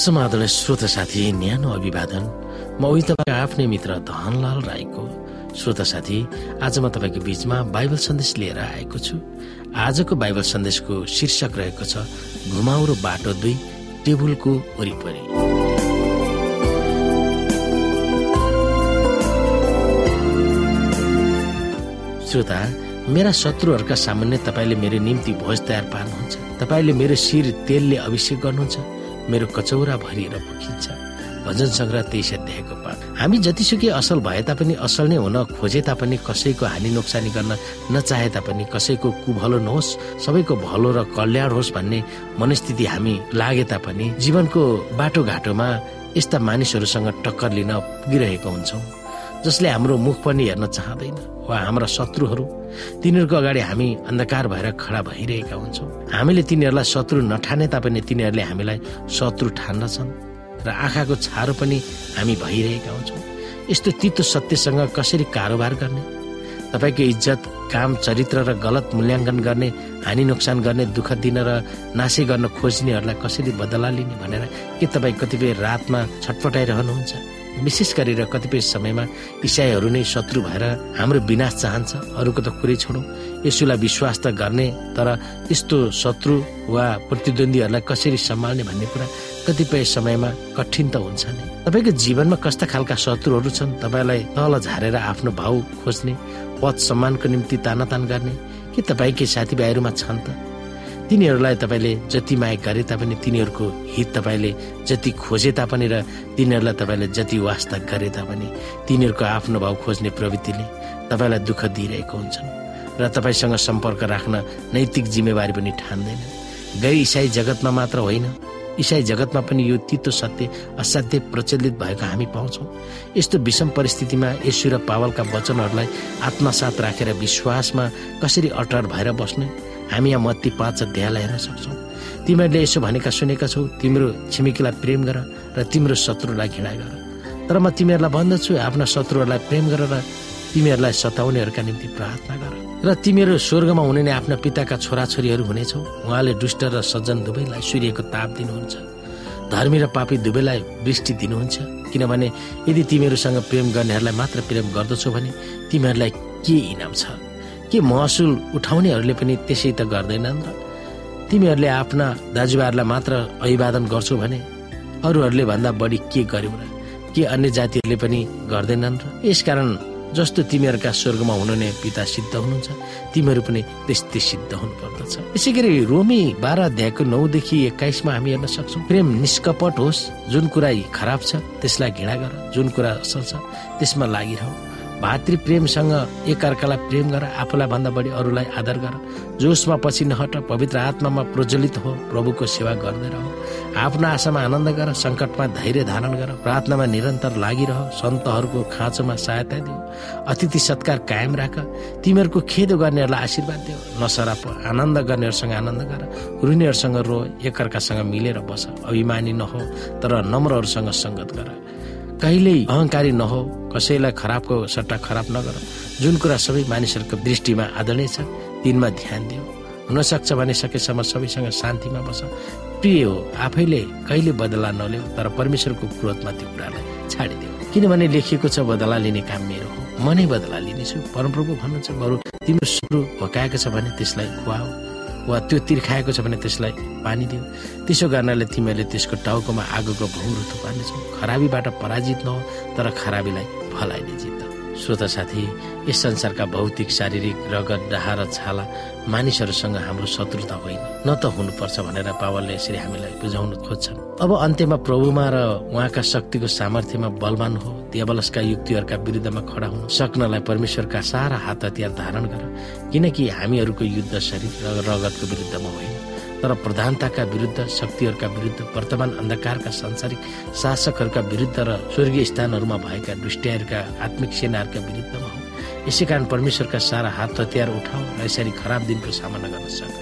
समाधान श्रोत साथी न्यानो अभिवादन। म उही तपाईँको आफ्नै मित्र धनलाल राईको श्रोता साथी। आज म तपाईँको बिचमा बाइबल सन्देश लिएर आएको छु। आजको बाइबल सन्देशको शीर्षक रहेको छ घुमाउरो बाटो दुई टेबुलको वरिपरि। श्रोता मेरा शत्रुहरूका सामान्य तपाईँले मेरो निम्ति भोज तयार पार्नुहुन्छ। तपाईँले मेरो शिर तेलले अभिषेक गर्नुहुन्छ। मेरो कचौरा भरिएर पुगिन्छ। भजन सङ्ग्रह तेइस अध्यायको पाठ। हामी जतिसुकै असल भए तापनि असल नै हुन खोजे तापनि कसैको हानि नोक्सानी गर्न नचाहे तापनि कसैको कुभलो नहोस् सबैको भलो र कल्याण होस् भन्ने मनस्थिति हामी लागे तापनि जीवनको बाटोघाटोमा यस्ता मानिसहरूसँग टक्कर लिन पुगिरहेका हुन्छौँ। जसले हाम्रो मुख पनि हेर्न चाहँदैन वा हाम्रा शत्रुहरू। तिनीहरूको अगाडि हामी अन्धकार भएर खडा भइरहेका हुन्छौँ। हामीले तिनीहरूलाई शत्रु नठाने तापनि तिनीहरूले हामीलाई शत्रु ठान्दछन् र आँखाको छारो पनि हामी भइरहेका हुन्छौँ। यस्तो तितो सत्यसँग कसरी कारोबार गर्ने? तपाईँको इज्जत काम चरित्र र गलत मूल्याङ्कन गर्ने हानि नोक्सान गर्ने दुःख दिन र नाशै गर्न खोज्नेहरूलाई कसरी बदला लिने भनेर के तपाईँ कतिपय रातमा छटपटाइरहनुहुन्छ? विशेष गरेर कतिपय समयमा इसाईहरू नै शत्रु भएर हाम्रो विनाश चाहन्छ। अरूको त कुरै छोडौँ। यसुलाई विश्वास त गर्ने तर यस्तो शत्रु वा प्रतिद्वन्दीहरूलाई कसरी सम्हाल्ने भन्ने कुरा कतिपय समयमा कठिन त हुन्छ नै। तपाईँको जीवनमा कस्ता खालका शत्रुहरू छन्? तपाईँलाई तल झारेर आफ्नो भाउ खोज्ने पद सम्मानको निम्ति तानातान गर्ने के तपाईँकै साथीभाइहरूमा छन् त? तिनीहरूलाई तपाईँले जति माया गरे तापनि तिनीहरूको हित तपाईँले जति खोजे तापनि र तिनीहरूलाई तपाईँले जति वास्ता गरे तापनि तिनीहरूको आफ्नो भाव खोज्ने प्रवृत्तिले तपाईँलाई दुःख दिइरहेको हुन्छन्। र तपाईँसँग सम्पर्क राख्न नैतिक जिम्मेवारी पनि ठान्दैन। गैर इसाई जगतमा मात्र होइन। इसाई जगतमा पनि यो तितो सत्य असाध्य प्रचलित भएको हामी पाउँछौँ। यस्तो विषम परिस्थितिमा यशु र पावलका वचनहरूलाई आत्मसात राखेर विश्वासमा कसरी अटर भएर बस्ने? हामी यहाँ मत्ती पाँच अध्यायलाई हेर्न सक्छौँ। तिमीहरूले यसो भनेका सुनेका छौ तिम्रो छिमेकीलाई प्रेम गर र तिम्रो शत्रुलाई घृणा गर। तर म तिमीहरूलाई भन्दछु आफ्ना शत्रुहरूलाई प्रेम गर र तिमीहरूलाई सताउनेहरूका निम्ति प्रार्थना गर। र तिमीहरू स्वर्गमा हुने नै आफ्ना पिताका छोराछोरीहरू हुनेछौ। उहाँले दुष्ट र सज्जन दुवैलाई सूर्यको ताप दिनुहुन्छ। धर्मी र पापी दुवैलाई वृष्टि दिनुहुन्छ। किनभने यदि तिमीहरूसँग प्रेम गर्नेहरूलाई मात्र प्रेम गर्दछौ भने तिमीहरूलाई के इनाम छ? के महसुल उठाउनेहरूले पनि त्यसै त गर्दैनन् र तिमीहरूले आफ्ना दाजुभाइहरूलाई मात्र अभिवादन गर्छौ भने अरूहरूले भन्दा बढी के गर्यौ र के अन्य जातिहरूले पनि गर्दैनन् र? यसकारण जस्तो तिमीहरूका स्वर्गमा हुनुहुने पिता सिद्ध हुनुहुन्छ तिमीहरू पनि त्यस्तै सिद्ध हुनु पर्दछ यसै गरी रोमी बाह्र अध्यायको नौदेखि एक्काइसमा हामी हेर्न सक्छौँ। प्रेम निष्कपट होस् जुन कुरा खराब छ त्यसलाई घृणा गर जुन कुरा असल छ त्यसमा लागिरह। भातृ प्रेमसँग एकअर्कालाई प्रेम गर आफूलाई भन्दा बढी अरूलाई आदर गर। जोसमा पछि नहट पवित्र आत्मामा प्रज्वलित हो प्रभुको सेवा गर्दै रह। आफ्नो आशामा आनन्द गर सङ्कटमा धैर्य धारण गर प्रार्थनामा निरन्तर लागिरह सन्तहरूको खाँचोमा सहायता दियो अतिथि सत्कार कायम राख तिमीहरूको खेद गर्नेहरूलाई आशीर्वाद दियो नसराप आनन्द गर्नेहरूसँग आनन्द गर रुनेहरूसँग रो एकअर्कासँग मिलेर बस। अभिमानी नहो तर नम्रहरूसँग सङ्गत गर। कहिल्यै अहङ्कारी नहो कसैलाई खराबको सट्टा खराब नगर। जुन कुरा सबै मानिसहरूको दृष्टिमा आदरणीय छ तिनमा ध्यान दियो। हुनसक्छ भने सकेसम्म सबैसँग शान्तिमा बस। प्रिय हो आफैले कहिले बदला नल्याउ तर परमेश्वरको क्रोधमा त्यो कुरालाई छाडिदियो। किनभने लेखिएको छ बदला लिने काम मेरो हो। म नै बदला लिनेछु। परमप्रभु भन्नुहुन्छ बरु तिम्रो सुरु भकाएको छ भने त्यसलाई खुवाओ वा त्यो तिर्खाएको छ भने त्यसलाई पानी दियो त्यसो गर्नाले तिमीहरूले त्यसको टाउकोमा आगोको भौरो थुपार्नेछौ। खराबीबाट पराजित नहो तर खराबीलाई फलाइने जित श्रोता साथी यस संसारका भौतिक शारीरिक रगत डाहा र छाला मानिसहरूसँग हाम्रो शत्रुता होइन। न त हुनुपर्छ भनेर पावलले यसरी हामीलाई बुझाउन खोज्छन्। अब अन्त्यमा प्रभुमा र उहाँका शक्तिको सामर्थ्यमा बलवान हो। देवलसका युक्तिहरूका विरुद्धमा खडा हुन सक्नलाई परमेश्वरका सारा हात हतियार धारण गर किनकि हामीहरूको युद्ध शरीर र रगतको विरुद्धमा होइन। तर प्रधानताका विरुद्ध शक्तिहरूका विरुद्ध वर्तमान अन्धकारका सांसारिक शासकहरूका विरुद्ध र स्वर्गीय स्थानहरूमा भएका दुष्ट्याहरूका आत्मिक सेनाहरूका विरुद्धमा हो। यसै कारण परमेश्वरका सारा हात हतियार उठाऊ र यसरी खराब दिनको सामना गर्न सक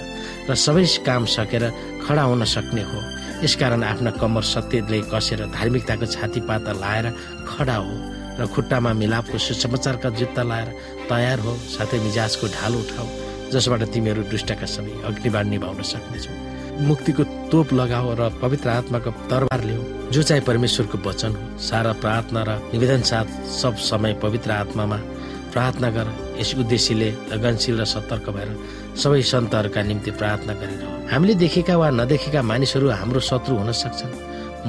र सबै काम सकेर खडा हुन सक्ने हो। यसकारण आफ्ना कम्मर सत्यले कसेर धार्मिकताको छाती पाता लाएर खडा हो र खुट्टामा मिलापको सुसमाचारका जुत्ता लाएर तयार हो साथै मिजाजको ढाल उठाऊ जसबाट तिमीहरू दुष्टका सबै अग्निबाण निभाउन सक्नेछौ। मुक्तिको तोप लगाओ र पवित्र आत्माको तरबार ल्याऊ जो चाहिँ परमेश्वरको वचन हो सारा प्रार्थना र निवेदन साथ सब समय पवित्र आत्मामा प्रार्थना गर। यस उद्देश्यले लगनशील र सतर्क भएर सबै सन्तहरूका निम्ति प्रार्थना गरेर हामीले देखेका वा नदेखेका मानिसहरू हाम्रो शत्रु हुन सक्छन्।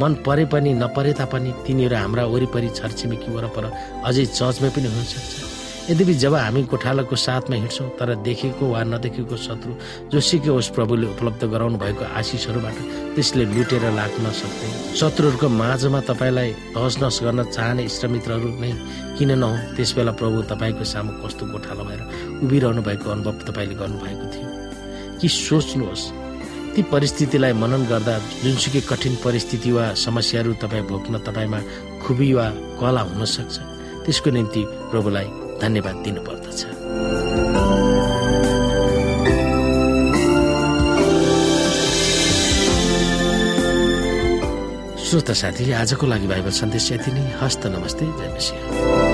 मन परे पनि नपरे तापनि तिनीहरू हाम्रा वरिपरि छरछिमेकी वरपर अझै चर्चमै पनि हुन सक्छ यद्यपि जब हामी गोठालाको साथमा हिँड्छौँ तर देखेको वा नदेखेको शत्रु जोसुकै होस् प्रभुले उपलब्ध गराउनु भएको आशिषहरूबाट त्यसले लुटेर लाग्न सक्दैन शत्रुहरूको माझमा तपाईँलाई तहस नहस गर्न चाहने इष्टमित्रहरू नै किन नहो त्यस बेला प्रभु तपाईँको सामु कस्तो गोठालो भएर उभिरहनु भएको अनुभव तपाईँले गर्नुभएको थियो। कि सोच्नुहोस् ती परिस्थितिलाई मनन गर्दा जुनसुकै कठिन परिस्थिति वा समस्याहरू तपाईँ भोग्न तपाईँमा खुबी वा कला हुन सक्छ। त्यसको निम्ति प्रभुलाई धन्यवाद दिनुपर्दछ। श्रोता साथी आजको लागि बाइबल सन्देश यति नै। हस्त नमस्ते जय मसिंह।